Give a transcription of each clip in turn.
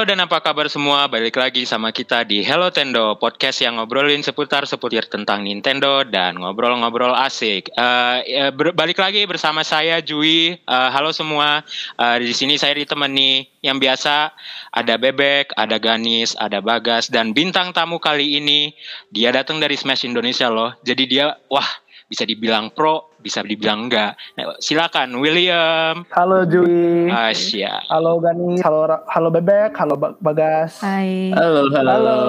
Halo dan apa kabar semua? Balik lagi sama kita di Hello Tendo, podcast yang ngobrolin seputar-seputar tentang Nintendo dan ngobrol-ngobrol asik. Uh, balik lagi bersama saya Jui. Uh, halo semua. Uh, di sini saya ditemani yang biasa ada Bebek, ada Ganis, ada Bagas dan bintang tamu kali ini dia datang dari Smash Indonesia loh. Jadi dia wah bisa dibilang pro, bisa dibilang enggak. Nah, silakan William. Halo Jui. Asia. Halo Gani, halo halo Bebek, halo Bagas. Hai. Halo, halo. Halo.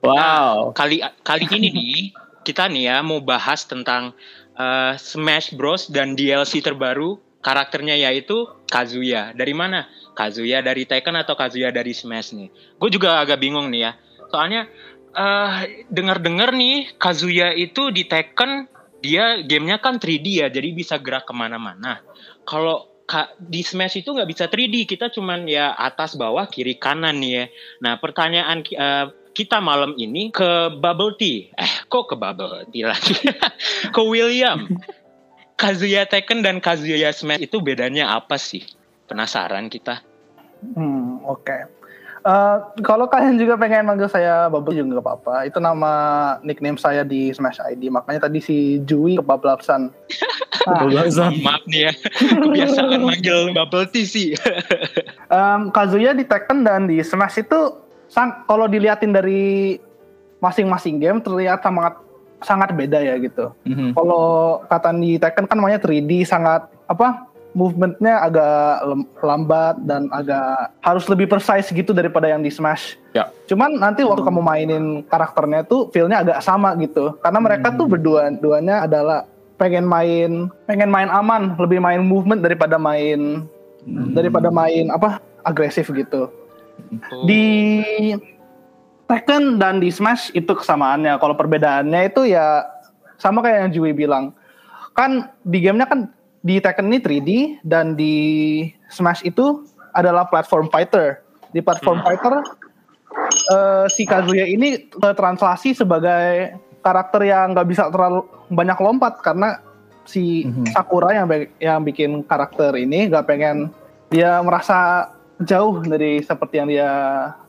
Wow. Kali kali ini nih kita nih ya mau bahas tentang uh, Smash Bros dan DLC terbaru karakternya yaitu Kazuya. Dari mana? Kazuya dari Tekken atau Kazuya dari Smash nih? Gue juga agak bingung nih ya. Soalnya uh, dengar-dengar nih Kazuya itu di Tekken dia gamenya kan 3D ya, jadi bisa gerak ke mana-mana. Kalau di Smash itu nggak bisa 3D, kita cuman ya atas bawah kiri kanan nih ya. Nah pertanyaan uh, kita malam ini ke Bubble Tea, eh kok ke Bubble Tea lagi, ke William. Kazuya Tekken dan Kazuya Smash itu bedanya apa sih? Penasaran kita. Hmm, oke. Okay. Uh, kalau kalian juga pengen manggil saya Bubble juga gak apa-apa. Itu nama nickname saya di Smash ID. Makanya tadi si Jui kebablasan. Nah, Maaf nih ya. Kebiasaan manggil Bubble Tea sih. um, Kazuya di Tekken dan di Smash itu sang kalau diliatin dari masing-masing game terlihat sangat sangat beda ya gitu. Mm-hmm. Kalau kata di Tekken kan namanya 3D sangat apa movementnya agak lambat dan agak harus lebih precise gitu daripada yang di Smash. Ya. Cuman nanti waktu kamu mainin karakternya tuh feelnya agak sama gitu. Karena mereka hmm. tuh berdua duanya adalah pengen main pengen main aman, lebih main movement daripada main hmm. daripada main apa agresif gitu. Oh. Di Tekken dan di Smash itu kesamaannya. Kalau perbedaannya itu ya sama kayak yang Jui bilang. Kan di gamenya kan di Tekken ini 3D dan di Smash itu adalah platform fighter. Di platform hmm. fighter uh, si Kazuya ini translasi sebagai karakter yang nggak bisa terlalu banyak lompat karena si hmm. Sakura yang yang bikin karakter ini nggak pengen dia merasa jauh dari seperti yang dia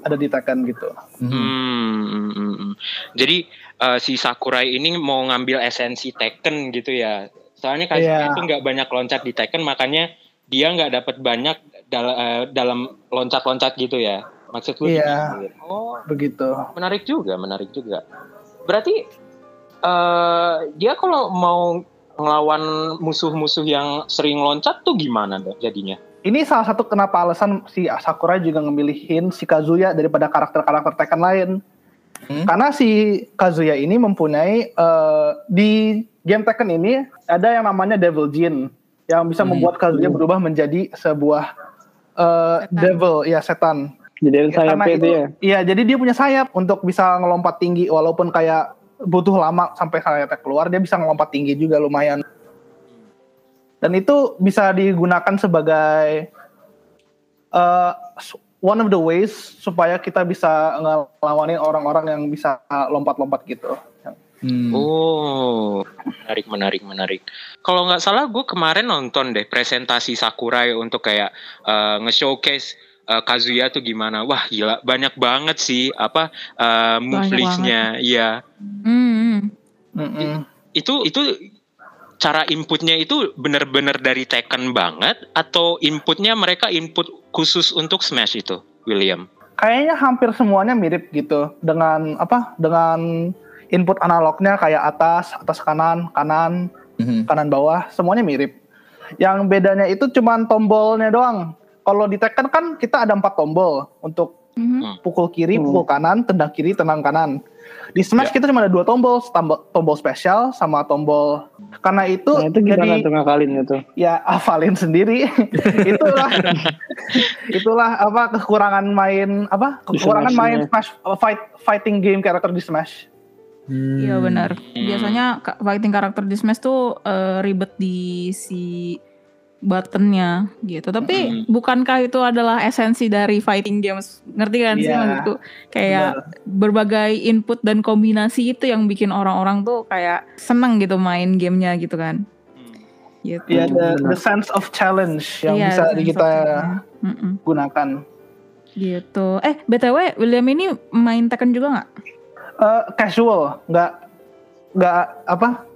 ada di Tekken gitu. Hmm. Hmm. hmm. Jadi uh, si Sakurai ini mau ngambil esensi Tekken gitu ya Soalnya Kazuya yeah. itu nggak banyak loncat di Tekken, makanya dia nggak dapat banyak dal uh, dalam loncat-loncat gitu ya. Maksud lu? Iya. Yeah. Oh, begitu. Menarik juga, menarik juga. Berarti uh, dia kalau mau ngelawan musuh-musuh yang sering loncat tuh gimana dong jadinya? Ini salah satu kenapa alasan si Sakura juga ngemilihin si Kazuya daripada karakter-karakter Tekken lain. Hmm? Karena si Kazuya ini mempunyai uh, di game Tekken ini ada yang namanya Devil Jin yang bisa hmm. membuat Kazuya berubah menjadi sebuah uh, devil, ya setan. Jadi sayap itu ya? Iya, jadi dia punya sayap untuk bisa ngelompat tinggi walaupun kayak butuh lama sampai sayapnya keluar, dia bisa ngelompat tinggi juga lumayan. Dan itu bisa digunakan sebagai uh, one of the ways supaya kita bisa ngelawanin orang-orang yang bisa lompat-lompat gitu. Hmm. Oh, menarik, menarik, menarik. Kalau nggak salah, gue kemarin nonton deh presentasi Sakurai untuk kayak uh, nge-showcase uh, Kazuya tuh gimana. Wah, gila, banyak banget sih apa uh, move listnya. Iya. Hmm. Mm -mm. Itu itu cara inputnya itu benar-benar dari Tekken banget atau inputnya mereka input khusus untuk Smash itu, William? Kayaknya hampir semuanya mirip gitu dengan apa? Dengan input analognya kayak atas, atas kanan, kanan, mm-hmm. kanan bawah, semuanya mirip. Yang bedanya itu cuma tombolnya doang. Kalau di Tekken kan kita ada empat tombol untuk mm-hmm. pukul kiri, mm. pukul kanan, tendang kiri, tendang kanan. Di Smash yeah. kita cuma ada dua tombol, tombol, tombol spesial sama tombol. Karena itu, nah, itu gimana jadi, ngakalin itu? Ya hafalin sendiri. itulah itulah apa kekurangan main apa kekurangan main Smash fight fighting game karakter di Smash. Iya hmm. benar. Biasanya fighting karakter di Smash tuh uh, ribet di si buttonnya gitu. Tapi hmm. bukankah itu adalah esensi dari fighting games? Ngerti kan yeah. sih iya. maksudku? Kayak benar. berbagai input dan kombinasi itu yang bikin orang-orang tuh kayak seneng gitu main gamenya gitu kan. Gitu. Iya, yeah, the, the sense of challenge yang yeah, bisa kita gunakan. Gitu. Eh, BTW William ini main Tekken juga nggak? Eh, casual, nggak nggak apa?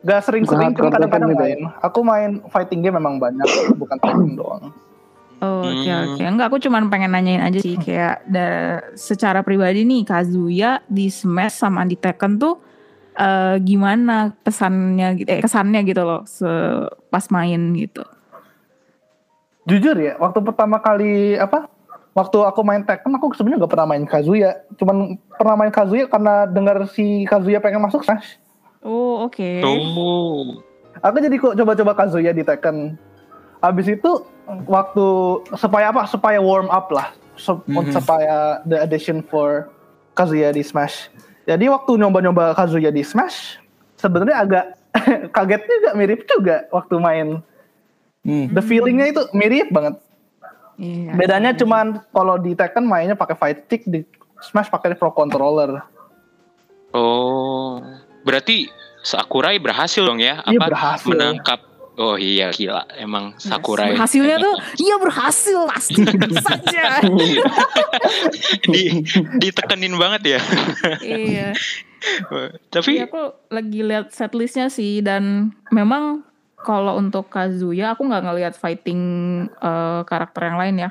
Nggak sering-sering, cuma kadang-kadang gitu main. Aku main fighting game memang banyak, bukan Tekken doang. Oh, oke Hmm. oke. Enggak, aku cuma pengen nanyain aja sih kayak da- secara pribadi nih Kazuya di Smash sama di Tekken tuh eh, gimana pesannya gitu, eh, kesannya gitu loh, se pas main gitu. Jujur ya, waktu pertama kali apa? Waktu aku main Tekken, aku sebenarnya nggak pernah main Kazuya. Cuman pernah main Kazuya karena dengar si Kazuya pengen masuk Smash. Oh oke. Oh. Aku jadi kok coba-coba Kazuya di Tekken. Habis itu waktu supaya apa? Supaya warm up lah. Sup- Mhm. Supaya the addition for Kazuya di Smash. Jadi waktu nyoba-nyoba Kazuya di Smash, sebenarnya agak kaget juga, mirip juga waktu main. Hmm. The feelingnya itu mirip banget. Iya. Bedanya cuman kalau di Tekken mainnya pakai fight stick, di Smash pakai pro controller. Oh. Berarti Sakurai berhasil dong ya? Iya, Apa berhasil. menangkap Oh iya gila, emang Sakurai Hasilnya tuh, iya berhasil pasti saja. di ditekenin banget ya. iya. Tapi Iya aku lagi lihat setlistnya sih dan memang kalau untuk Kazuya aku nggak ngelihat fighting eh, karakter yang lain ya.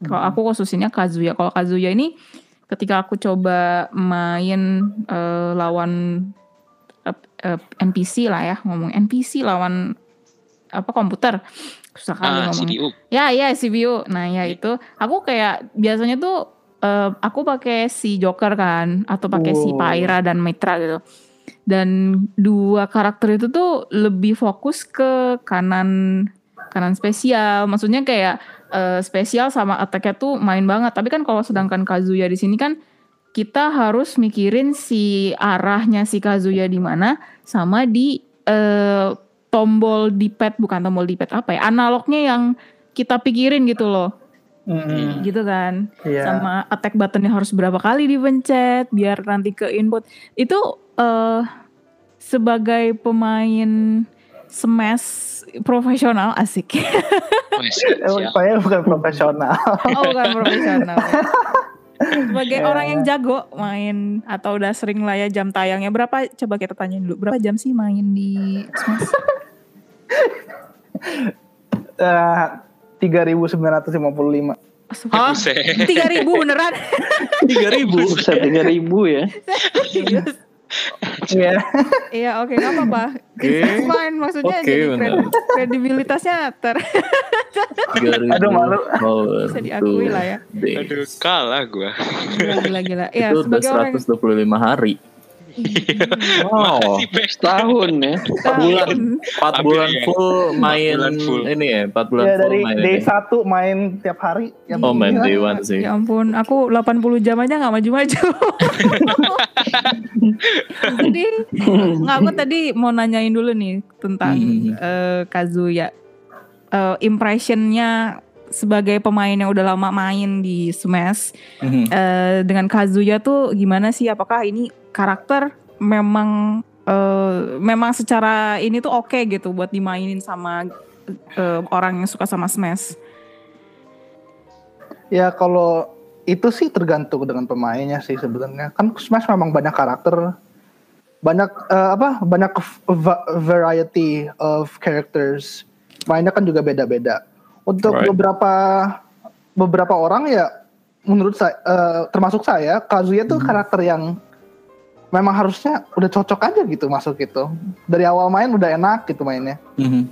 Kalau aku khususnya Kazuya. Kalau Kazuya ini ketika aku coba main eh, lawan eh, eh, NPC lah ya ngomong NPC lawan apa komputer susah kali ah, ngomongnya. CDU. Ya ya CPU. Nah ya itu aku kayak biasanya tuh eh, aku pakai si Joker kan atau pakai si Wow. Pyra dan Mitra gitu. Dan dua karakter itu tuh lebih fokus ke kanan kanan spesial. Maksudnya kayak eh, spesial sama attack-nya tuh main banget. Tapi kan kalau sedangkan Kazuya di sini kan kita harus mikirin si arahnya si Kazuya di mana sama di eh, tombol di pad bukan tombol di pad apa ya analognya yang kita pikirin gitu loh Mm-mm. gitu kan Iya. sama attack buttonnya harus berapa kali dipencet biar nanti ke input itu eh sebagai pemain smash profesional asik Eh, saya bukan profesional. oh bukan profesional sebagai Ya. orang yang jago main atau udah sering lah ya jam tayangnya berapa coba kita tanyain dulu berapa jam sih main di smash Eh, 3.955. Hah? Buset. Tiga ribu beneran? Tiga ribu. Tiga ribu ya. Iya. Iya oke nggak apa-apa. It's fine maksudnya Oke, jadi kredi- kredibilitasnya ter. Aduh, malu. Bisa diakui lah ya. Aduh, kalah gua. gila gila gila. Iya Itu udah sebagai orang 125 hari. Wow. Masih best. Tahun ya. Empat bulan, empat bulan ya. full main bulan full. ini ya, empat bulan Ya full dari main day ini. 1 main tiap hari. Ya, Oh main day one sih. Ya ampun, aku 80 jam aja nggak maju-maju. Jadi, nggak aku tadi mau nanyain dulu nih tentang Hmm. eh, Kazuya. Eh, impressionnya sebagai pemain yang udah lama main di Smash Mhm. eh, dengan Kazuya tuh gimana sih? Apakah ini karakter memang eh, memang secara ini tuh oke gitu buat dimainin sama eh, orang yang suka sama Smash? Ya kalau itu sih tergantung dengan pemainnya sih sebenarnya. Kan Smash memang banyak karakter, banyak eh, apa? Banyak va- variety of characters. Mainnya kan juga beda-beda. Untuk Right. beberapa beberapa orang ya menurut saya eh, termasuk saya Kazuya tuh karakter yang memang harusnya udah cocok aja gitu masuk gitu. Dari awal main udah enak gitu mainnya. Mhm.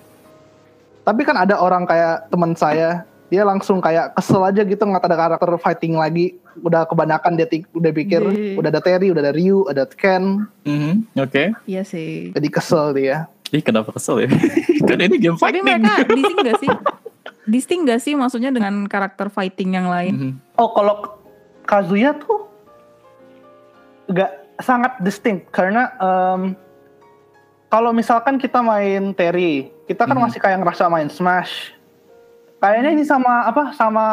Tapi kan ada orang kayak teman saya, dia langsung kayak kesel aja gitu nggak ada karakter fighting lagi. Udah kebanyakan dia udah pikir, Di- udah ada Terry, udah ada Ryu, ada Ken, Mhm. Oke. Iya sih. jadi kesel dia. Ih kenapa kesel ya? kan ini game Tapi fighting. mereka distinct gak sih? Distinct gak sih maksudnya dengan karakter fighting yang lain? Mhm. Oh kalau Kazuya tuh nggak sangat distinct karena em, kalau misalkan kita main Terry, kita kan Mhm. masih kayak ngerasa main Smash. Kayaknya ini sama apa? Sama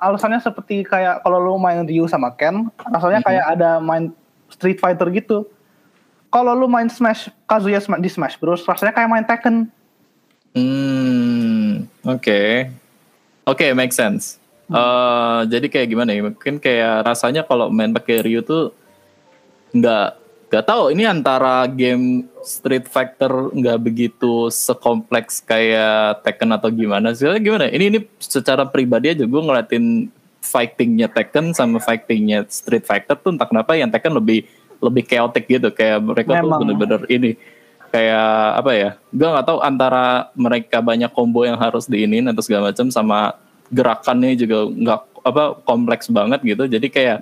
alasannya seperti kayak kalau lu main Ryu sama Ken, rasanya Mhm. kayak ada main Street Fighter gitu. Kalau lu main Smash Kazuya di Smash Bros, rasanya kayak main Tekken. Hmm. Oke. Oke, make sense. Eh, jadi kayak gimana ya? Mungkin kayak rasanya kalau main pakai Ryu tuh nggak nggak tahu ini antara game Street Fighter nggak begitu sekompleks kayak Tekken atau gimana sih? Gimana? Ini ini secara pribadi aja gue ngeliatin fightingnya Tekken sama fightingnya Street Fighter tuh entah kenapa yang Tekken lebih lebih chaotic gitu kayak mereka tuh Memang. bener-bener ini kayak apa ya gue nggak tahu antara mereka banyak combo yang harus diinin atau segala macam sama gerakannya juga nggak apa kompleks banget gitu jadi kayak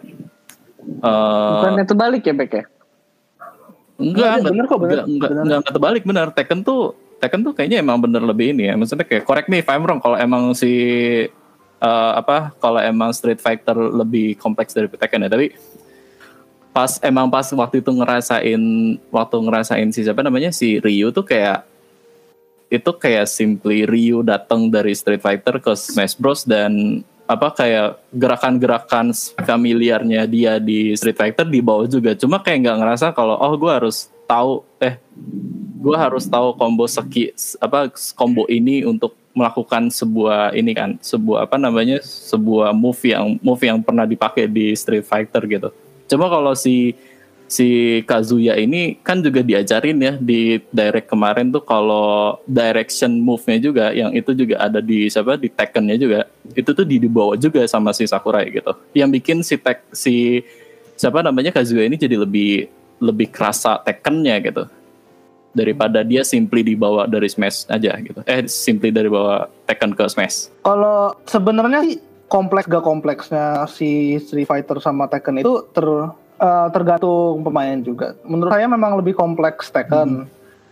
eh, Bukannya terbalik ya Bek ya? enggak Bener, bener kok, bener. enggak, enggak, Bener. enggak, enggak terbalik bener Tekken tuh Tekken tuh kayaknya emang bener lebih ini ya maksudnya kayak correct me if I'm wrong kalau emang si eh, apa kalau emang Street Fighter lebih kompleks dari Tekken ya tapi pas emang pas waktu itu ngerasain waktu ngerasain si siapa namanya si Ryu tuh kayak itu kayak simply Ryu datang dari Street Fighter ke Smash Bros dan apa kayak gerakan-gerakan familiarnya dia di Street Fighter di bawah juga. Cuma kayak nggak ngerasa kalau oh gue harus tahu eh gue harus tahu combo seki apa combo ini untuk melakukan sebuah ini kan sebuah apa namanya sebuah move yang move yang pernah dipakai di Street Fighter gitu cuma kalau si si Kazuya ini kan juga diajarin ya di direct kemarin tuh kalau direction move-nya juga yang itu juga ada di siapa di Tekken-nya juga itu tuh di dibawa juga sama si Sakurai gitu. Yang bikin si tek si siapa namanya Kazuya ini jadi lebih lebih kerasa Tekken-nya gitu. Daripada dia simply dibawa dari Smash aja gitu. Eh simply dari bawa Tekken ke Smash. Kalau sebenarnya kompleks gak kompleksnya si Street Fighter sama Tekken itu ter eh, tergantung pemain juga. Menurut saya memang lebih kompleks Tekken.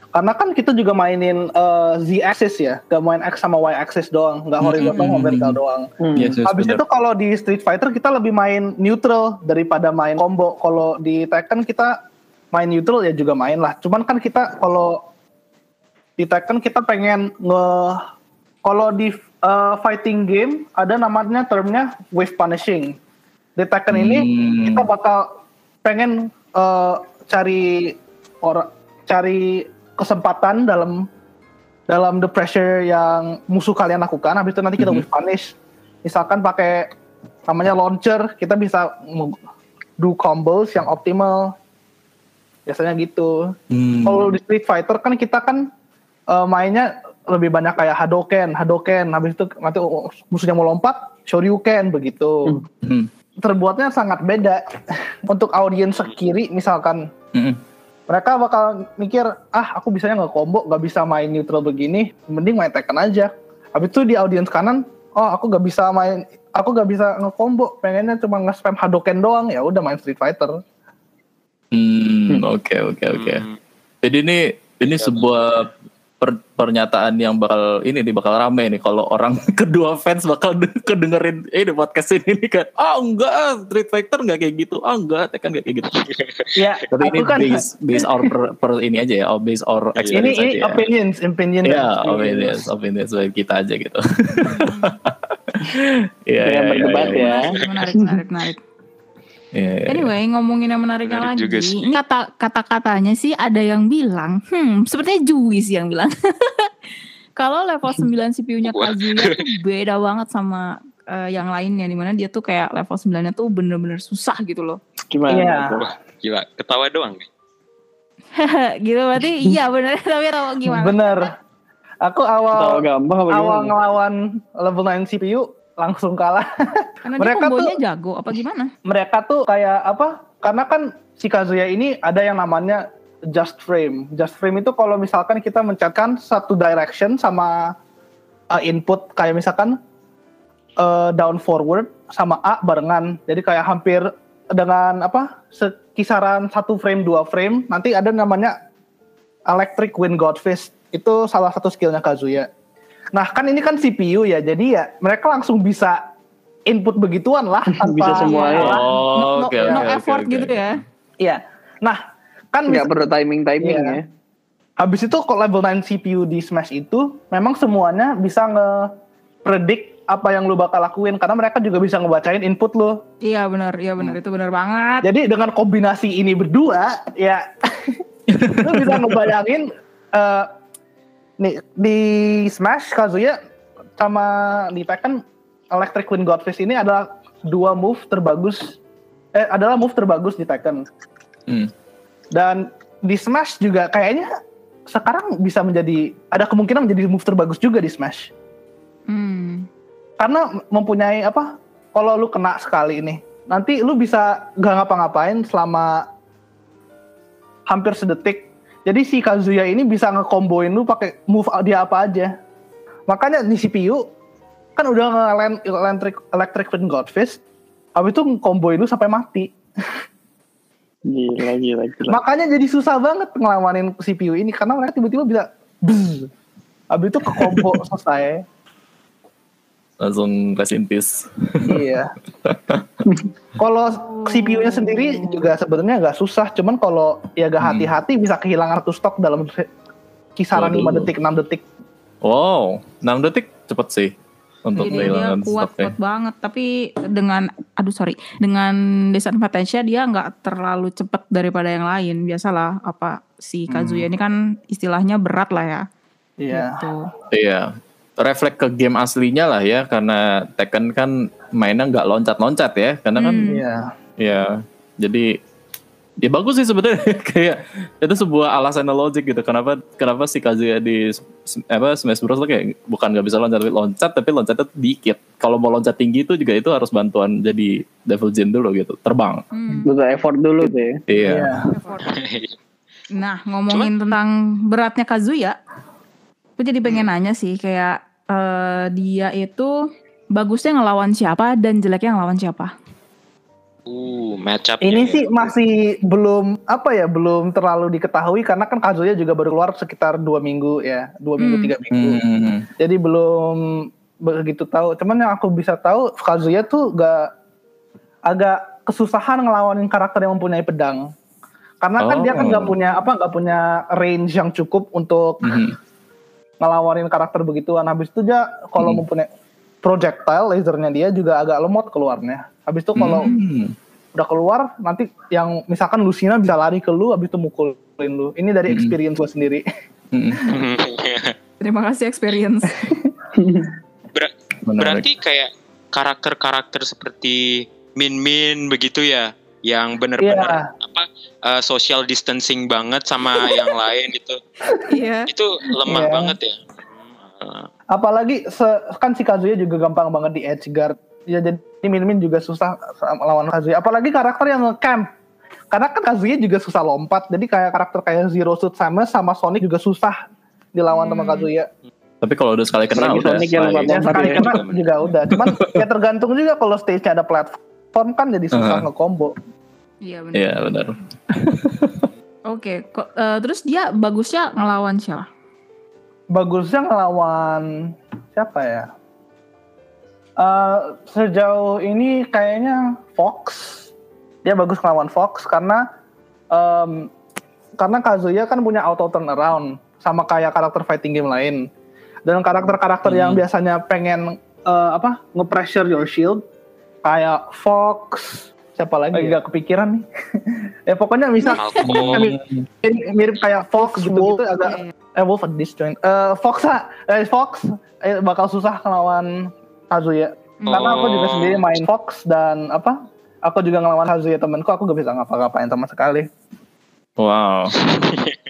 Karena kan kita juga mainin eh, Z axis ya, gak main X sama Y axis doang, nggak horizontal Hmm. vertikal doang. Hmm. Yes, yes, Habis bener. itu kalau di Street Fighter kita lebih main neutral daripada main combo. Kalau di Tekken kita main neutral ya juga main lah. Cuman kan kita kalau di Tekken kita pengen nge kalau di uh, fighting game ada namanya termnya wave punishing. Di Tekken ini Hmm. kita bakal pengen uh, cari orang cari kesempatan dalam dalam the pressure yang musuh kalian lakukan habis itu nanti kita Mhm. wave punish misalkan pakai namanya launcher kita bisa do combos yang optimal biasanya gitu Hmm. kalau di Street Fighter kan kita kan eh, mainnya lebih banyak kayak Hadoken, Hadoken, habis itu nanti musuhnya mau lompat, Shoryuken begitu. Hmm. Terbuatnya sangat beda. Untuk audiens kiri misalkan Hmm. mereka bakal mikir, ah aku bisanya nggak combo, nggak bisa main neutral begini, mending main Tekken aja. Habis itu di audiens kanan, oh aku nggak bisa main, aku nggak bisa nge-combo, pengennya cuma nge-spam Hadoken doang, ya udah main Street Fighter. Hmm, oke oke oke. Hmm. Jadi ini ini sebuah per- pernyataan yang bakal ini nih bakal rame nih kalau orang kedua fans bakal de- kedengerin eh di podcast ini nih kan. Ah enggak, ah, Street Fighter enggak kayak gitu. Ah enggak, Tekken enggak kayak gitu. Ya, Tapi ini aku kan base base our per, per ini aja ya, or base our Iya. ini experience ini aja ya. opinions, opinion. Ya, dan opinions, opinions dari kita aja gitu. Iya, Jangan iya, iya, berdebat iya. ya. Menarik, menarik, menarik, menarik. Iya, iya, iya. Anyway, ngomongin yang menariknya Menarik lagi. juga sih. Ini kata kata katanya sih ada yang bilang, hmm, sepertinya Jui sih yang bilang. Kalau level 9 CPU-nya. Kazuya tuh beda banget sama eh, yang lainnya di mana dia tuh kayak level 9-nya tuh bener-bener susah gitu loh. Gimana? Iya. tuh? Wah, gila, ketawa doang. nih. gitu berarti iya bener tapi tau gimana? Bener. Aku Tahu awal awal ngelawan level 9 CPU langsung kalah. Karena mereka dia tuh- jago apa gimana? Mereka tuh kayak apa? Karena kan si Kazuya ini ada yang namanya just frame. Just frame itu kalau misalkan kita mencetkan satu direction sama uh, input kayak misalkan uh, down forward sama A barengan. Jadi kayak hampir dengan apa? Sekisaran satu frame dua frame nanti ada namanya electric wind god fist. Itu salah satu skillnya Kazuya. Nah kan ini kan CPU ya, jadi ya mereka langsung bisa input begituan lah. tanpa- Bisa semuanya. no, no, Oh, oke no oke oke. effort oke. gitu ya. Iya. Nah kan Nggak perlu timing-timing Iya. ya. habis itu kalau level 9 CPU di Smash itu memang semuanya bisa nge-predict apa yang lu bakal lakuin karena mereka juga bisa ngebacain input lu. Iya benar, iya benar itu benar banget. Jadi dengan kombinasi ini berdua ya lu bisa ngebayangin eh nih di Smash Kazuya sama di Tekken Electric Wind Godfist ini adalah dua move terbagus eh adalah move terbagus di Tekken. Hmm. Dan di Smash juga kayaknya sekarang bisa menjadi ada kemungkinan menjadi move terbagus juga di Smash. Hmm. Karena mempunyai apa? Kalau lu kena sekali ini, nanti lu bisa gak ngapa-ngapain selama hampir sedetik. Jadi si Kazuya ini bisa ngekomboin lu pakai move dia apa aja. Makanya di CPU kan udah nge electric electric Wind Godfist, habis itu ngekomboin lu sampai mati. Gila, gila, gila. Makanya jadi susah banget ngelawanin CPU ini karena mereka tiba-tiba bisa bzz. Habis itu ke combo selesai. Langsung rest in peace. iya. kalau CPU-nya sendiri juga sebenarnya nggak susah, cuman kalau ya gak Hmm. hati-hati bisa kehilangan satu stok dalam kisaran Waduh. 5 detik, 6 detik. Wow, 6 detik cepet sih untuk Jadi dia kehilangan kuat stoknya. kuat banget. Tapi dengan, aduh sorry, dengan disadvantage-nya dia nggak terlalu cepet daripada yang lain. Biasalah apa si Kazuya ini kan istilahnya berat lah ya. Iya. Gitu. Iya. Refleks ke game aslinya lah ya karena Tekken kan mainnya nggak loncat-loncat ya karena kan Hmm. Iya. ya jadi ya bagus sih sebenarnya kayak itu sebuah alasan logik gitu kenapa kenapa si Kazuya di apa Smash Bros tuh kayak bukan nggak bisa loncat tapi loncat tapi loncatnya tuh dikit kalau mau loncat tinggi itu juga itu harus bantuan jadi Devil Jin dulu gitu terbang Hmm. Butuh effort dulu tuh ya. iya Iya. Nah, ngomongin tentang beratnya Kazuya, aku jadi pengen nanya sih kayak eh, dia itu bagusnya ngelawan siapa dan jeleknya ngelawan siapa? Uh, match up. Ini sih masih belum apa ya, belum terlalu diketahui karena kan Kazuya juga baru keluar sekitar dua minggu ya, dua minggu Hmm. tiga minggu. Hmm. Jadi belum begitu tahu. Cuman yang aku bisa tahu Kazuya tuh gak agak kesusahan ngelawanin karakter yang mempunyai pedang. Karena kan dia kan Oh. nggak punya apa nggak punya range yang cukup untuk Mhm. Ngelawanin karakter begituan. Habis itu dia kalau Hmm. mempunyai projectile lasernya dia juga agak lemot keluarnya. Habis itu kalau Hmm. udah keluar nanti yang misalkan Lucina bisa lari ke lu habis itu mukulin lu. Ini dari Hmm. experience gue sendiri. Hmm. Terima kasih experience. Ber- Menarik. berarti kayak karakter-karakter seperti Min Min begitu ya, yang benar-benar apa eh, social distancing banget sama yang lain gitu. Iya. Itu lemah Iya. banget ya. Apalagi se- kan si Kazuya juga gampang banget di edge guard. Ya jadi Min Min juga susah sama lawan Kazuya. Apalagi karakter yang nge-camp. Karena kan Kazuya juga susah lompat. Jadi kayak karakter kayak Zero Suit sama sama Sonic juga susah dilawan sama Hmm. Kazuya. Tapi kalau udah sekali kena udah Sonic yang lompat Ya sekali ya. kena juga udah. Cuman ya tergantung juga kalau stage-nya ada platform kan jadi susah Uh-huh. nge-combo. Iya benar. Iya benar. Oke, kok eh, terus dia bagusnya ngelawan siapa? Bagusnya ngelawan siapa ya? Eh, sejauh ini kayaknya Fox. Dia bagus ngelawan Fox karena em, karena Kazuya kan punya auto turnaround sama kayak karakter fighting game lain. Dan karakter-karakter yang Hmm. biasanya pengen eh, apa nge-pressure your shield kayak Fox siapa lagi Iya. gak kepikiran nih. ya pokoknya misal mirip, mirip kayak Fox gitu gitu agak eh Wolf at disjoint. Eh Fox ah, eh Fox eh, bakal susah ngelawan Kazuya. Karena aku juga Oh. sendiri main Fox dan apa? Aku juga ngelawan Kazuya temanku, aku gak bisa ngapa-ngapain sama sekali. Wow.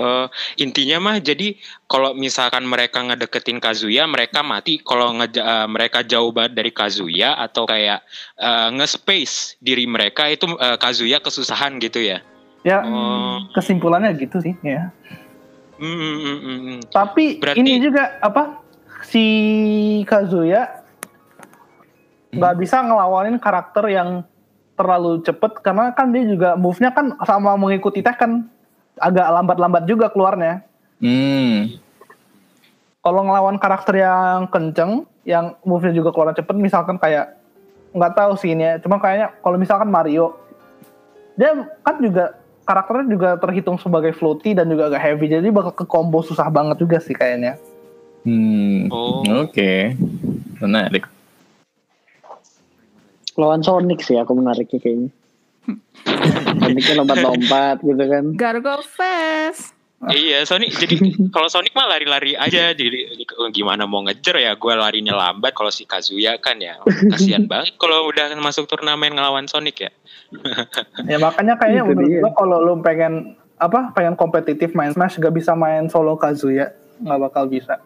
Eh, intinya mah jadi kalau misalkan mereka ngedeketin Kazuya mereka mati kalau eh, mereka jauh banget dari Kazuya atau kayak eh, nge-space diri mereka itu eh, Kazuya kesusahan gitu ya. Ya Oh. kesimpulannya gitu sih ya. Hmm, hmm, hmm, hmm. Tapi Berarti- ini juga apa? Si Kazuya nggak bisa ngelawanin karakter yang terlalu cepet karena kan dia juga move-nya kan sama mengikuti Tekken agak lambat-lambat juga keluarnya. Hmm. kalau ngelawan karakter yang kenceng, yang move-nya juga keluar cepet, misalkan kayak nggak tahu sih ini ya, cuma kayaknya kalau misalkan Mario, dia kan juga karakternya juga terhitung sebagai floaty dan juga agak heavy, jadi bakal ke combo susah banget juga sih kayaknya. Hmm. Oh. Oke. Menarik. Lawan Sonic sih aku menariknya kayaknya. Sonicnya lompat-lompat gitu kan. Gargo Fest. iya Sonic jadi kalau Sonic mah lari-lari aja jadi gimana mau ngejar ya gue larinya lambat kalau si Kazuya kan ya kasihan banget kalau udah masuk turnamen ngelawan Sonic ya Ya makanya kayaknya Itu menurut gua kalau lu pengen apa pengen kompetitif main Smash gak bisa main solo Kazuya nggak bakal bisa.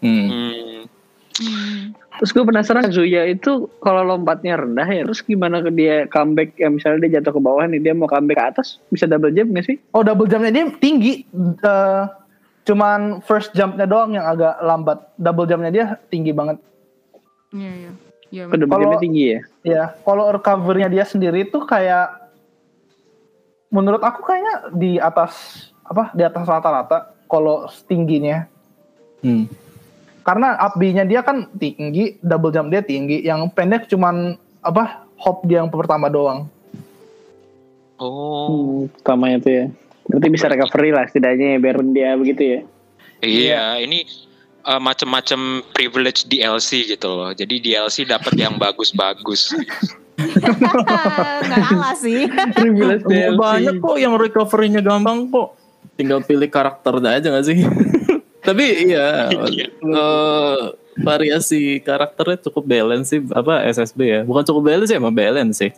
Hmm. hmm. Terus gue penasaran Kazuya itu kalau lompatnya rendah ya, terus gimana ke dia comeback ya misalnya dia jatuh ke bawah nih dia mau comeback ke atas bisa double jump gak sih? Oh double jumpnya dia tinggi, Eh, cuman first jumpnya doang yang agak lambat. Double jumpnya dia tinggi banget. Iya iya. Iya. Ke double Kalau- jumpnya tinggi ya? Ya kalau recovernya dia sendiri tuh kayak, menurut aku kayaknya di atas apa di atas rata-rata kalau tingginya. Hmm. Karena up B-nya dia kan tinggi, double jump dia tinggi. Yang pendek cuman apa hop dia yang pertama doang. oh Hmm, pertamanya tuh ya. Berarti bisa recovery lah setidaknya ya biar dia begitu ya. iya ini eh, macam-macam privilege DLC gitu loh jadi DLC dapat yang bagus-bagus Nggak kalah sih. Privilege Oh, banyak kok yang recovery-nya gampang kok. Tinggal pilih karakter aja gak sih? Tapi iya, eh, variasi karakternya cukup balance sih. Apa SSB ya? Bukan cukup balance ya, emang balance sih.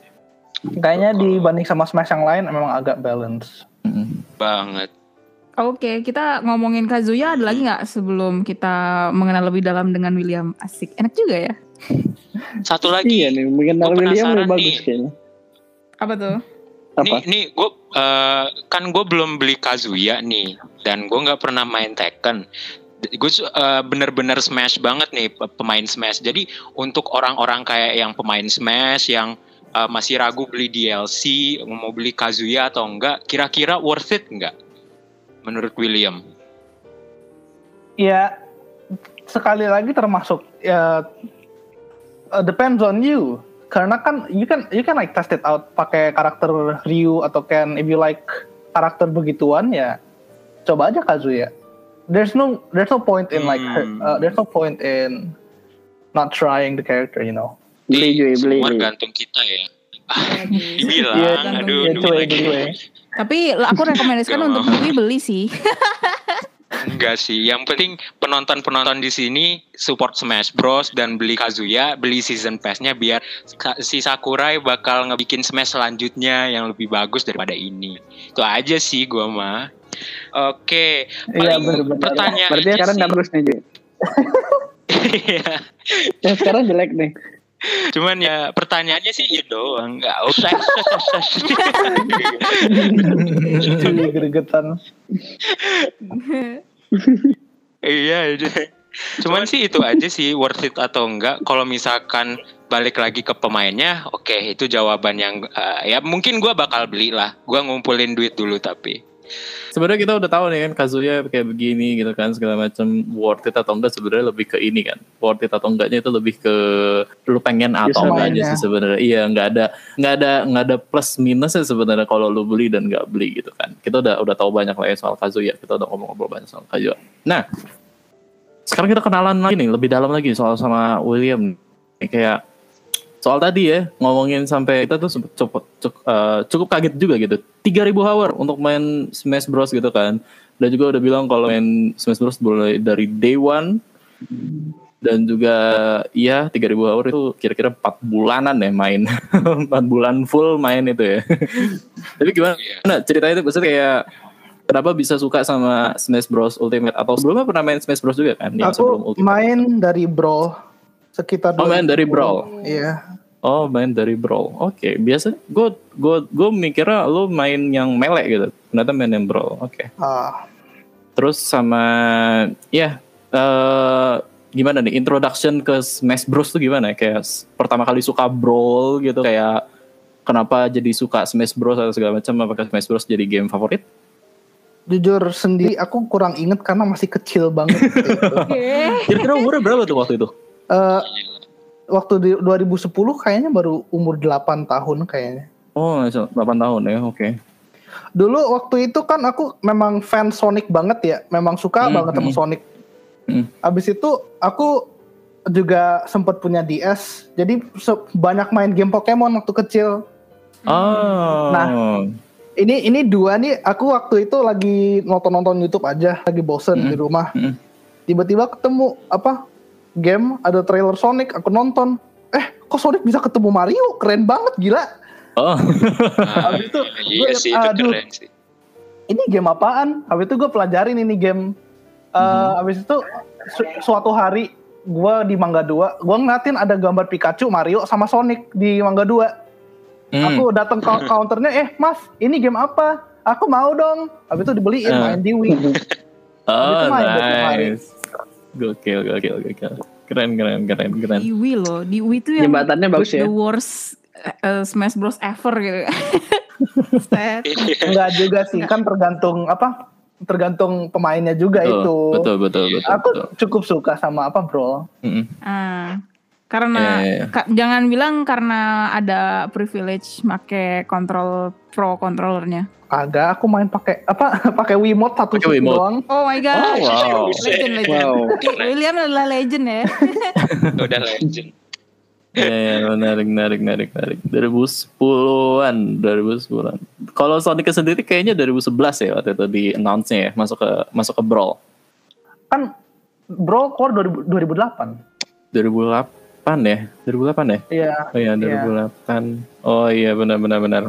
Kayaknya dibanding sama Smash yang lain emang agak balance. Hmm. banget Oke, kita ngomongin Kazuya ada lagi nggak sebelum kita mengenal lebih dalam dengan William Asik? Enak juga ya. satu lagi Iya nih, mungkin Gua William lebih bagus kayaknya. Apa tuh? Apa? Nih, nih gue kan gue belum beli Kazuya nih, dan gue nggak pernah main Tekken. Gue bener-bener Smash banget nih pe- pemain Smash. Jadi untuk orang-orang kayak yang pemain Smash yang eh, masih ragu beli DLC, mau beli Kazuya atau enggak, kira-kira worth it enggak? Menurut William? Ya sekali lagi termasuk ya uh, depends on you. Karena kan you can you can like test it out pakai karakter Ryu atau Ken if you like karakter begituan ya coba aja Kazuya. There's no there's no point in like Hmm. uh, there's no point in not trying the character, you know. Beli cuy, beli. Semua gantung kita ya. Lagi. Dibilang, Iya, aduh, iya, duit cuy, lagi. Tapi aku rekomendasikan untuk beli beli sih. Enggak sih, yang penting penonton-penonton di sini support Smash Bros dan beli Kazuya, beli season pass-nya biar si Sakurai bakal ngebikin Smash selanjutnya yang lebih bagus daripada ini. Itu aja sih gua mah. Oke, Iya paling benar-benar. pertanyaannya Berarti sekarang bagus nih. Iya. Yang sekarang jelek nih. Cuman ya pertanyaannya sih itu doang, nggak usah. Cuy, gregetan. Iya, iya. Cuman sih itu aja sih worth it atau enggak. Kalau misalkan balik lagi ke pemainnya, oke itu jawaban yang eh, ya mungkin gua bakal beli lah. Gua ngumpulin duit dulu tapi. Sebenarnya kita udah tahu nih kan Kazuya kayak begini gitu kan segala macam worth it atau enggak sebenarnya lebih ke ini kan. Worth it atau enggaknya itu lebih ke lu pengen atau Justru enggak aja sih sebenarnya. Iya nggak ada nggak ada nggak ada plus minusnya sebenarnya kalau lu beli dan nggak beli gitu kan. Kita udah udah tahu banyak lah ya soal Kazuya kita udah ngomong-ngobrol banyak soal Kazuya nah sekarang kita kenalan lagi nih lebih dalam lagi soal sama William kayak soal tadi ya ngomongin sampai kita tuh cukup cukup, eh, cukup kaget juga gitu 3000 hour untuk main Smash Bros gitu kan dan juga udah bilang kalau main Smash Bros mulai dari day one dan juga iya 3000 hour itu kira-kira 4 bulanan ya main 4 bulan full main itu ya tapi gimana Iya. ceritanya itu maksudnya kayak kenapa bisa suka sama Smash Bros Ultimate atau sebelumnya pernah main Smash Bros juga kan yang sebelum Aku Ultimate main dari Brawl sekitar Oh, main 2010. dari Brawl. Iya. Oh main dari brawl. Oke, biasa gue gue gue mikirnya lu main yang melee gitu. Ternyata main yang brawl. Oke. Ah, Terus sama ya eh gimana nih introduction ke Smash Bros tuh gimana? Kayak pertama kali suka brawl gitu kayak kenapa jadi suka Smash Bros atau segala macam apakah Smash Bros jadi game favorit? jujur sendiri aku kurang inget karena masih kecil banget. gitu. Oke. Kira-kira umurnya berapa tuh waktu itu? Eh, waktu di 2010 kayaknya baru umur 8 tahun kayaknya. Oh, 8 tahun ya. Oke. Dulu waktu itu kan aku memang fan Sonic banget ya, memang suka Hmm, banget sama hmm. Sonic. Hmm. Abis itu aku juga sempat punya DS, jadi banyak main game Pokemon waktu kecil. Oh. Nah, ini ini dua nih aku waktu itu lagi nonton-nonton YouTube aja, lagi bosen Hmm. di rumah. Hmm. Tiba-tiba ketemu apa game ada trailer Sonic, aku nonton. Eh, kok Sonic bisa ketemu Mario? Keren banget, gila. Oh, Nah, Habis itu, iya gue- sih itu aduh. keren sih. Ini game apaan? Habis itu gue pelajarin ini game. Eh, Mhm. Habis itu su- suatu hari gue di Mangga 2, gue ngeliatin ada gambar Pikachu, Mario sama Sonic di Mangga 2. hmm. Aku datang ke counternya, eh mas, ini game apa? Aku mau dong. Habis itu dibeliin Eh. main di Wii. oh itu main nice. Gokil, gokil, gokil. Keren, keren, keren, keren. Di Wii loh, di Wii tuh yang Jembatannya bagus the ya. worst uh, Smash Bros ever gitu. Set. Iya. Enggak juga sih, kan tergantung apa? Tergantung pemainnya juga Betul, itu. betul, betul, betul. Aku betul. cukup suka sama apa, Bro? Mm-mm. Ah, karena Iya, iya, iya. ka- jangan bilang karena ada privilege make kontrol pro controllernya. Agak aku main pakai apa? Pakai Wiimote satu Pakai stick Wiimote. doang. Oh my god. Oh, wow. Legend, legend. Wow. William adalah legend ya. Udah legend. Iya, iya, menarik, menarik, menarik, menarik. 2010-an, 2010-an. Kalau Sonic sendiri kayaknya 2011 ya waktu itu di announce-nya ya, masuk ke masuk ke Brawl. Kan Bro keluar 2000 2008. 2008 ya? 2008 ya? Iya. Oh iya, 2008. Oh iya, benar benar benar.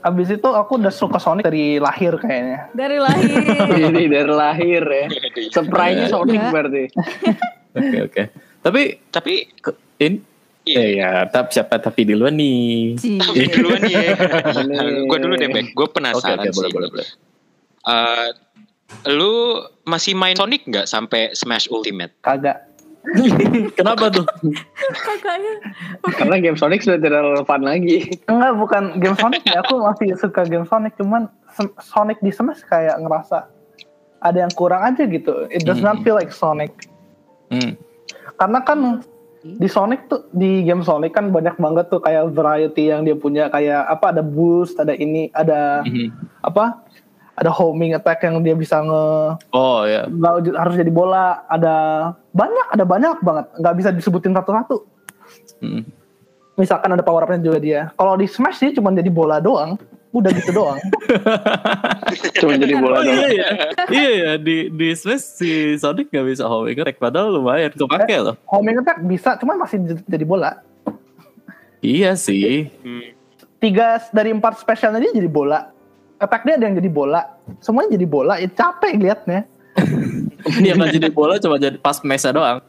Abis itu aku udah suka Sonic dari lahir kayaknya. Dari lahir. Ini dari lahir ya. Surprise-nya Iya. Sonic Iya. berarti. Oke, oke. Tapi Tapi ke- in Iya. eh, ya, tapi siapa tapi duluan nih. Tapi duluan nih. Ini- gue dulu deh, Bek. Gue penasaran oke, boleh, sih. boleh, boleh. Eh, lu masih main Sonic nggak sampai Smash Ultimate? Kagak. Kenapa tuh? Kakaknya. Karena game Sonic sudah tidak relevan lagi. Enggak, bukan game Sonic ya. Aku masih suka game Sonic, cuman Sonic di Smash kayak ngerasa ada yang kurang aja gitu. It does not Hmm. feel like Sonic. Hmm. Karena kan di Sonic tuh di game Sonic kan banyak banget tuh kayak variety yang dia punya kayak apa ada boost, ada ini, ada Mhm. apa? Ada homing attack yang dia bisa nge Oh ya. nggak harus jadi bola, ada banyak, ada banyak banget. Nggak bisa disebutin satu-satu. Hmm. Misalkan ada power up-nya juga dia. Kalau di Smash sih cuma jadi bola doang. Udah gitu doang. Cuma jadi bola Oh iya doang. ya. iya ya di di Smash si Sonic gak bisa homing attack padahal lumayan kepake loh. Homing attack bisa, cuman masih jadi bola. Iya sih. Hmm. Tiga dari empat spesialnya dia jadi bola. Attack dia ada yang jadi bola. Semuanya jadi bola. Ya capek liatnya. Dia nggak jadi bola cuma jadi pas mesa doang.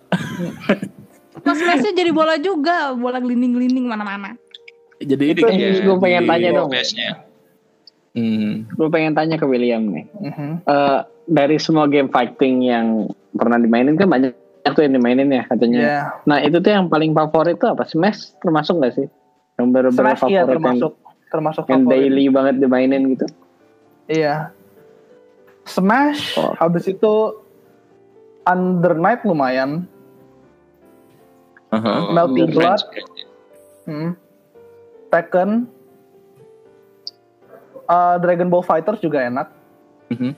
Mas Smashnya jadi bola juga, bola gelinding-gelinding mana-mana. Jadi ini Itu kan Iya, gue pengen tanya dong. Smash-nya. Hmm. Gue pengen tanya ke William nih. Mhm. Eh, dari semua game fighting yang pernah dimainin kan banyak tuh yang dimainin ya katanya. Iya. Nah itu tuh yang paling favorit tuh apa? Smash termasuk gak sih? Yang Smash iya favorit termasuk termasuk yang, yang favorit. daily banget dimainin gitu. Iya. Smash, Oh. habis itu Under Night lumayan. Aha. Oh, Melting Blood. Hmm. Tekken. Uh, Dragon Ball Fighters juga enak. Mhm.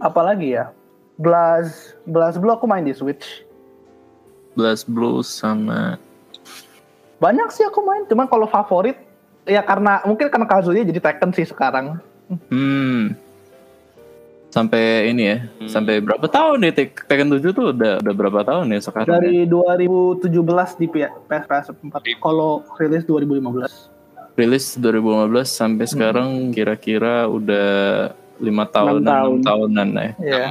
Apalagi ya? Blast, Blast Blue aku main di Switch. Blast Blue sama Banyak sih aku main, cuman kalau favorit ya karena mungkin karena Kazuya jadi Tekken sih sekarang. Hmm sampai ini ya Hmm. sampai berapa tahun nih Tek- Tekken 7 tuh udah udah berapa tahun ya sekarang ya? Dari 2017 di P- PS PS4. Kalau rilis 2015. rilis 2015 sampai Hmm. sekarang kira-kira udah lima tahun tahun. enam tahunan ya Iya.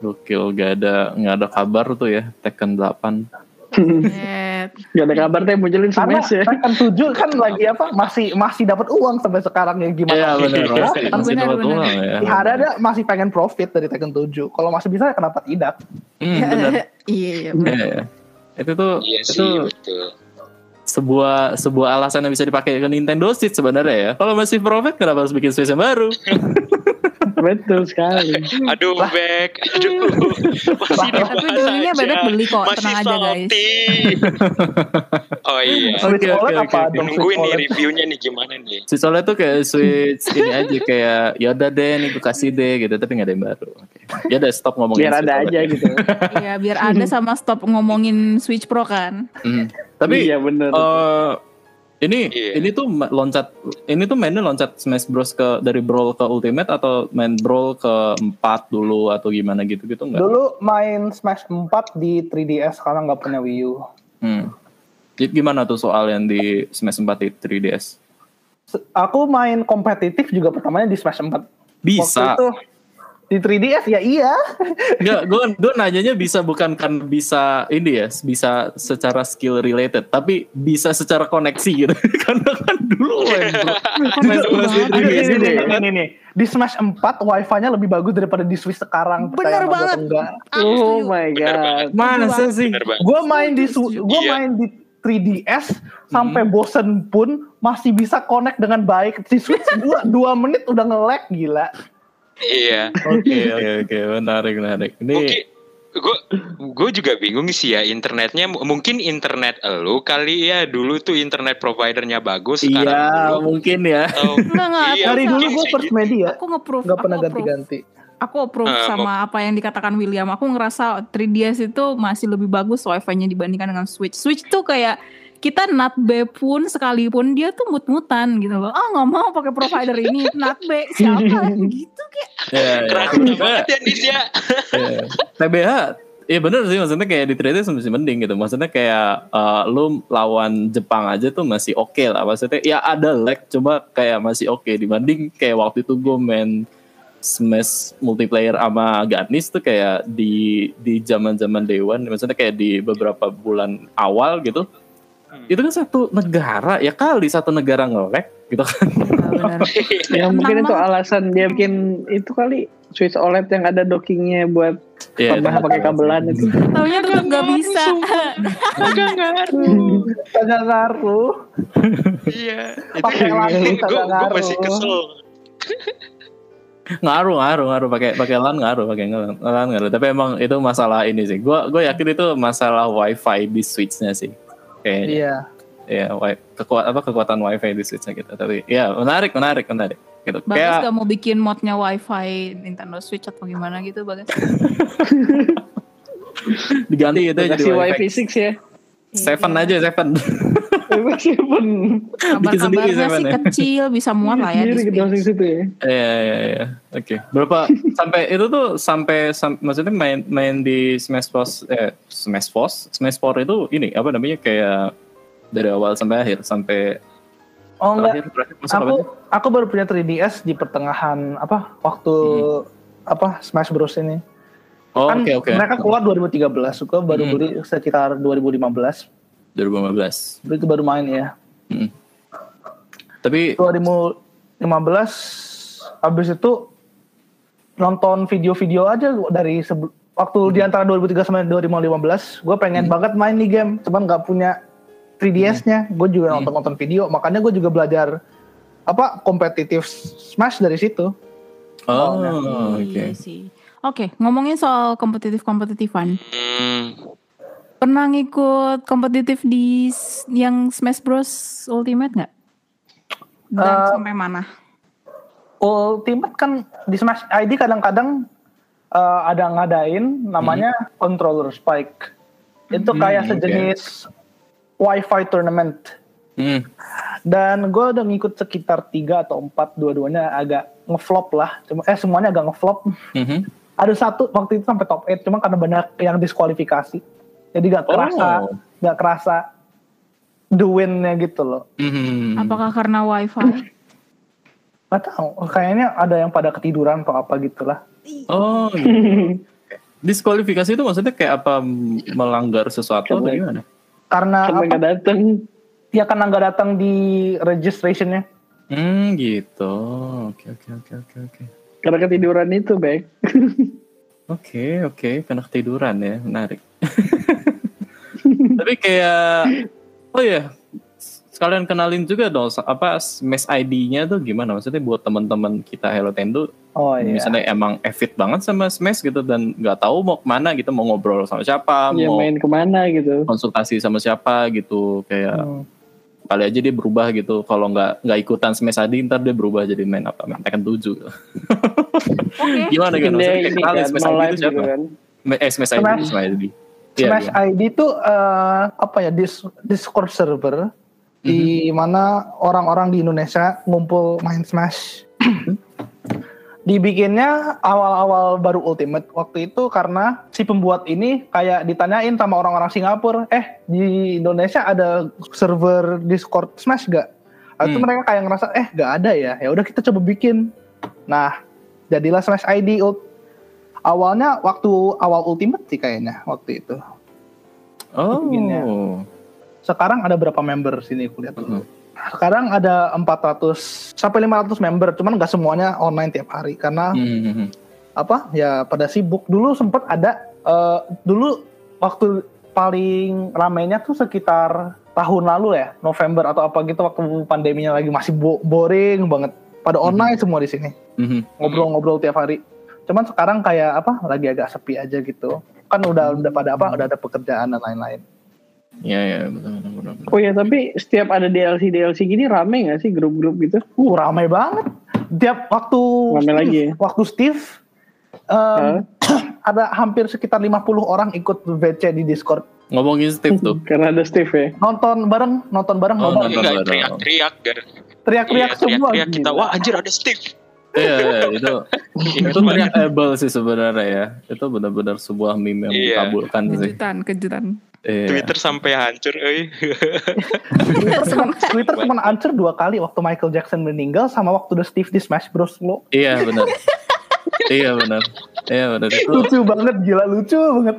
gokil gak ada nggak ada kabar tuh ya Tekken 8 Set. Gak ada kabar teh munculin Smash ya. Tekken 7 kan lagi apa? Masih masih dapat uang sampai sekarang ya gimana? Iya benar Ya, masih, kan masih benar, dapat benar. uang ya. Ada masih pengen profit dari Tekken 7. Kalau masih bisa kenapa tidak? Hmm, benar. Iya, iya. Iya, iya. Itu tuh Iya itu sebuah sebuah alasan yang bisa dipakai ke Nintendo Switch sebenarnya ya. Kalau masih profit kenapa harus bikin Switch yang baru? Betul sekali. Aduh, Bek. Aduh. Masih Tapi dulunya. Bebek beli kok, Masih tenang aja guys. oh iya. Oke, OLED oke, apa oke. dong? Nungguin nih reviewnya nih gimana nih. Switch OLED tuh kayak Switch ini aja kayak yaudah deh nih gue kasih deh gitu tapi nggak ada yang baru. Oke. Ya udah stop ngomongin Biar ada aja ya. gitu. Iya, biar ada sama stop ngomongin Switch Pro kan. Hmm. Tapi iya bener. eh, Ini Iya. ini tuh loncat ini tuh mainnya loncat Smash Bros ke dari Brawl ke Ultimate atau main Brawl ke 4 dulu atau gimana gitu-gitu enggak? Dulu main Smash 4 di 3DS karena nggak punya Wii U. Hmm. Jadi Gimana tuh soal yang di Smash 4 di 3DS? Se- Aku main kompetitif juga pertamanya di Smash 4. Bisa. Waktu itu di 3DS ya iya. Enggak, gue gue nanyanya bisa bukan kan bisa ini ya, bisa secara skill related, tapi bisa secara koneksi gitu. Karena kan dulu di Ini, 3DS ini, itu ini, kan. ini, ini. Di Smash 4 wifi-nya lebih bagus daripada di Switch sekarang. Bener gua banget. Oh my god. Masa sih? Gue main di gue Iya. main di 3DS sampai bosen pun masih bisa connect dengan baik. Di Switch gua 2 menit udah nge-lag gila. Iya. Oke oke oke menarik menarik. Ini Oke. Gue gue juga bingung sih ya internetnya mungkin internet elu kali ya dulu tuh internet providernya bagus sekarang iya dulu mungkin ya. atau Enggak, enggak, Iya, Dari dulu mungkin gue first gitu. media. Aku nge-proof. Gak aku pernah ganti-ganti. Aku approve Eh, sama apa yang dikatakan William. Aku ngerasa 3DS itu masih lebih bagus wifi-nya dibandingkan dengan Switch. Switch tuh kayak kita nat B pun sekalipun dia tuh mut-mutan gitu loh. Ah nggak mau pakai provider ini nat B siapa gitu kayak. Ya, ya. keras banget ya Nis ya Iya. TBH Iya bener sih maksudnya kayak di 3DS masih mending gitu Maksudnya kayak eh, lu lawan Jepang aja tuh masih oke lah Maksudnya ya ada lag cuma kayak masih oke Dibanding kayak waktu itu gue main Smash multiplayer sama Ganis tuh kayak di di zaman zaman Dewan Maksudnya kayak di beberapa bulan awal gitu Hmm. Itu kan satu negara ya kali satu negara nge-lag gitu kan Nah, benar. Ya mungkin itu banget. alasan dia bikin itu kali Switch OLED yang ada dockingnya buat Iya, tambah pakai kabelan itu. Taunya tetap gak bisa. agak ngaruh Kagak ngaruh. iya itu Pakai lampu gue masih kesel ngaruh ngaruh ngaruh pakai pakai LAN ngaruh pakai LAN LAN ngaruh tapi emang itu masalah ini sih gua gue yakin itu masalah wifi di switchnya sih kayaknya Iya. ya kekuat apa kekuatan wifi di switchnya gitu tapi ya menarik menarik menarik gitu Bagas kayak gak mau bikin modnya wifi Nintendo Switch atau gimana gitu Bagas. diganti itu jadi wifi wifi 6 ya. seven aja seven Wifi 7. Bikin sendiri Kabar-kabarnya Seven sih ya? kecil bisa muat lah ya di Sendiri Switch. situ ya. Iya iya iya. Oke. Berapa sampai itu tuh sampai sam- maksudnya main main di Smash Bros eh Smash Bros Smash Bros itu ini apa namanya kayak dari awal sampai akhir sampai Oh enggak. terakhir terakhir Aku aku baru punya 3DS di pertengahan apa waktu apa Smash Bros ini. Oh kan oke oke. mereka keluar 2013, gua baru Hmm. beli sekitar 2015. 2015. Itu baru main ya. Tapi 2015 habis itu nonton video-video aja dari waktu di antara 2013 sama 2015 gue pengen banget main nih game cuman nggak punya 3DS-nya gue juga nonton nonton video makanya gue juga belajar apa kompetitif Smash dari situ oh oke. Iya sih. Oke, ngomongin soal kompetitif-kompetitifan. Hmm, Pernah ngikut kompetitif di yang Smash Bros Ultimate nggak? Dan Eh, sampai mana? Ultimate kan di Smash ID kadang-kadang eh, ada ngadain namanya controller spike itu kayak Hmm, oke. sejenis Wi-Fi tournament Hmm. dan gue udah ngikut sekitar tiga atau empat dua-duanya agak ngeflop lah cuma eh semuanya agak ngeflop Mhm. ada satu waktu itu sampai top 8 cuma karena banyak yang diskualifikasi jadi gak kerasa Oh. gak kerasa the win-nya gitu loh Mhm. Apakah karena wifi? Gak tahu kayaknya ada yang pada ketiduran atau apa gitulah Oh. gitu. Diskualifikasi itu maksudnya kayak apa melanggar sesuatu atau gimana? karena Sampai apa, nggak dateng. ya karena nggak datang di registrationnya Hmm gitu. Oke oke oke oke oke. Karena ketiduran itu, Bek. Oke oke karena ketiduran ya menarik. Tapi kayak oh ya sekalian kenalin juga dong apa Smash ID-nya tuh gimana? Maksudnya buat teman-teman kita Hello Tendo oh iya misalnya emang avid banget sama Smash gitu dan nggak tahu mau ke mana gitu mau ngobrol sama siapa Ya mau main ke mana gitu. konsultasi sama siapa gitu kayak Hmm. kali aja dia berubah gitu kalau nggak nggak ikutan Smash ID ntar dia berubah jadi main apa main Tekken 7 Oke. gimana Mungkin kan dia maksudnya ini kenalin kan, Smash ID itu gitu siapa kan. eh Smash ID Smash- Smash ID Smash iya. ID tuh eh, apa ya dis- Discord server di mana orang-orang di Indonesia ngumpul main Smash. Dibikinnya awal-awal baru Ultimate waktu itu karena si pembuat ini kayak ditanyain sama orang-orang Singapura, eh di Indonesia ada server Discord Smash gak? Itu Hmm. mereka kayak ngerasa eh gak ada ya, ya udah kita coba bikin. Nah jadilah Smash ID. Ult- Awalnya waktu awal Ultimate sih kayaknya waktu itu. Oh. Bikinnya. Sekarang ada berapa member sini aku lihat dulu. Sekarang ada 400 sampai 500 member, cuman nggak semuanya online tiap hari karena Hmm. apa? Ya pada sibuk. Dulu sempat ada eh, dulu waktu paling ramainya tuh sekitar tahun lalu ya, November atau apa gitu waktu pandeminya lagi masih bo- boring banget. Pada online semua di sini. Mhm. Ngobrol-ngobrol tiap hari. Cuman sekarang kayak apa? Lagi agak sepi aja gitu. Kan udah udah pada apa? Udah ada pekerjaan dan lain-lain. Ya ya betul betul. Oh ya tapi setiap ada DLC DLC gini rame nggak sih grup-grup gitu? Uh, ramai banget. Tiap waktu Ramai Steve, lagi ya? waktu Steve em, ada hampir sekitar 50 orang ikut VC di Discord. Ngomongin Steve tuh. Karena ada Steve ya. Nonton bareng, nonton bareng, Oh, nonton. bareng. teriak-teriak teriak-teriak Iya, semua. teriak-teriak kita. Wah anjir ada Steve. Iya, iya, itu itu teriakable sih sebenarnya ya. Itu benar-benar sebuah meme yang Iya. dikabulkan sih. Kejutan, kejutan. Iya. Twitter sampai hancur, euy. Twitter cuma Twitter cuma hancur dua kali waktu Michael Jackson meninggal sama waktu The Steve di Smash Bros. lo. Iya benar. iya benar. Iya benar. Lucu banget, gila lucu banget.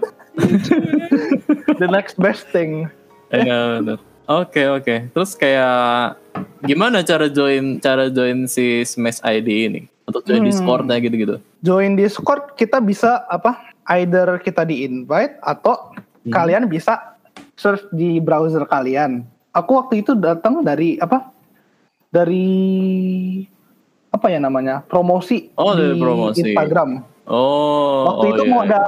The next best thing. Iya benar. Oke oke. Terus kayak gimana cara join cara join si Smash ID ini? Untuk join Hmm. Discord-nya gitu-gitu. Join Discord kita bisa apa? Either kita di invite atau Hmm. kalian bisa search di browser kalian. Aku waktu itu datang dari apa? Dari apa ya namanya? Promosi Oh, dari di promosi. Instagram. Oh. Waktu oh, itu iya, mau iya. ada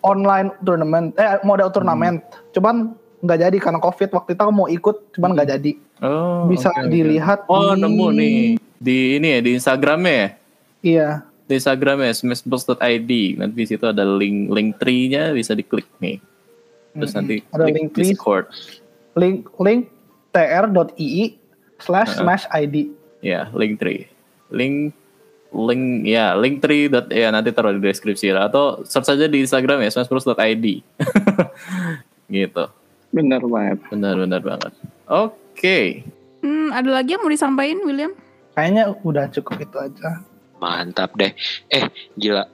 online turnamen, eh mau ada turnamen, cuman nggak jadi karena covid. Waktu itu aku mau ikut, cuman nggak jadi. Oh, Bisa oke. dilihat. Oh, di- nemu nih. Di ini ya, di Instagramnya ya? Iya, Di Instagramnya smashbox.id. Nanti di situ ada link link tree-nya bisa diklik nih. Terus nanti Ada link tree. Discord. link link tr.ii slash Uh-uh. smash id. Ya, link tree. Link link ya link tree dot ya nanti taruh di deskripsi lah atau search aja di Instagram ya smashbros.id gitu Bener banget. benar-benar banget oke Hmm, ada lagi yang mau disampaikan William? Kayaknya udah cukup itu aja. Mantap deh. Eh, gila.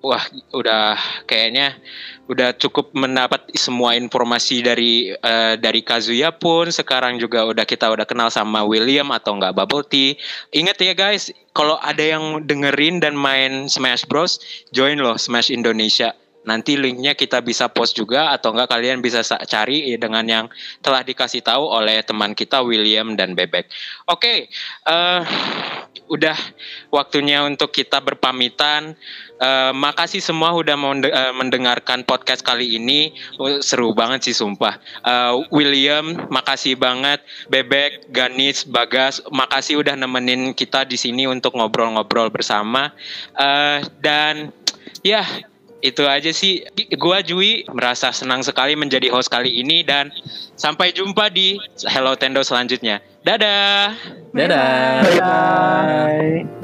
Wah, udah kayaknya udah cukup mendapat semua informasi dari eh, dari Kazuya pun sekarang juga udah kita udah kenal sama William atau enggak Bubble Tea. Ingat ya guys, kalau ada yang dengerin dan main Smash Bros, join loh Smash Indonesia. Nanti linknya kita bisa post juga atau enggak kalian bisa sa- cari dengan yang telah dikasih tahu oleh teman kita William dan Bebek. Oke, eh udah waktunya untuk kita berpamitan. Eh, makasih semua udah eh, mendengarkan podcast kali ini. Oh, seru banget sih sumpah. Eh, William, makasih banget. Bebek, Ganis, Bagas, makasih udah nemenin kita di sini untuk ngobrol-ngobrol bersama. Eh, dan ya itu aja sih. Gua Jui merasa senang sekali menjadi host kali ini dan sampai jumpa di Hello Tendo selanjutnya. Dadah. dadah Bye.